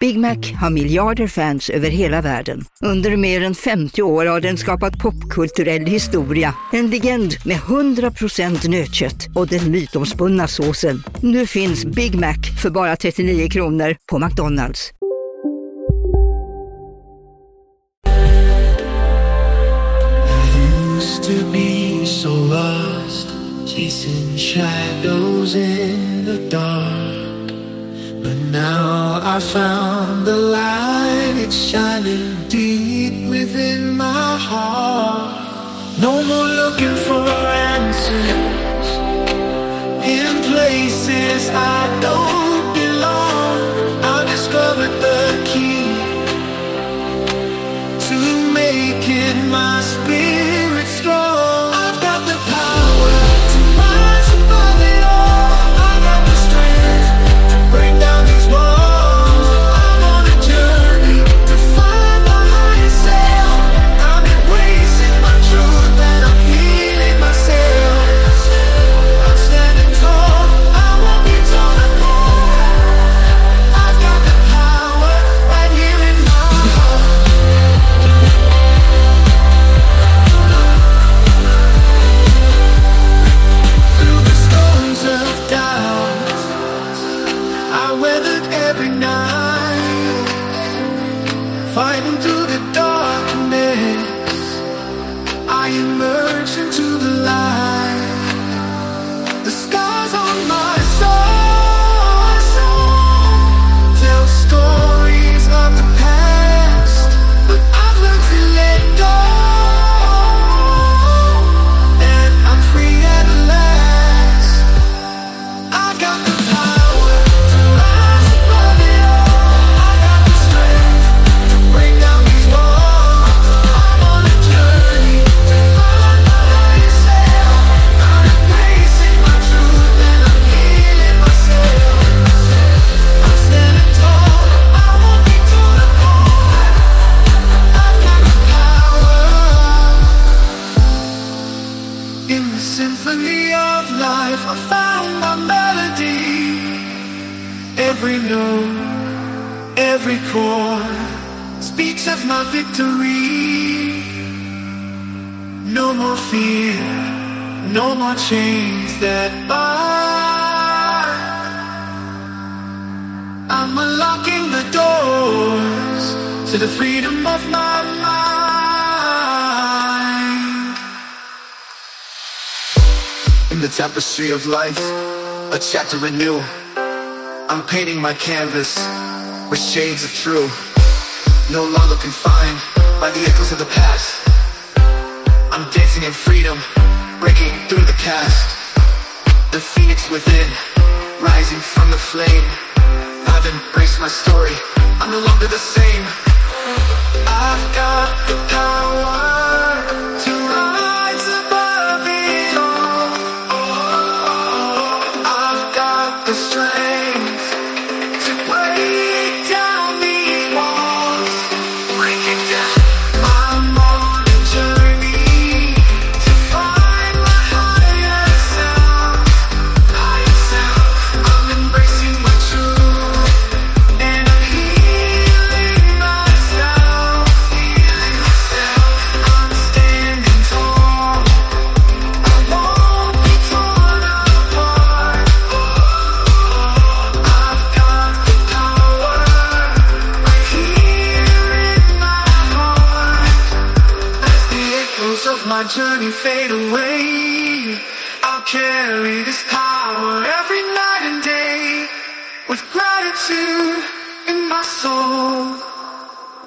Big Mac har miljarder fans över hela världen. Under mer än 50 år har den skapat popkulturell historia. En legend med 100% nötkött och den mytomspunna såsen. Nu finns Big Mac för bara 39 kronor på McDonalds. used to be so lost, chasing shadows in the dark. Now I found the light, it's shining deep within my heart. No more looking for answers in places I don't my Every note, every chord speaks of my victory. No more fear, no more chains that bind. I'm unlocking the doors to the freedom of my mind. In the tapestry of life, a chapter anew. I'm painting my canvas with shades of true. No longer confined by the echoes of the past. I'm dancing in freedom, breaking through the cast. The phoenix within, rising from the flame. I've embraced my story, I'm no longer the same. I've got the power my journey fade away, I'll carry this power every night and day with gratitude in my soul.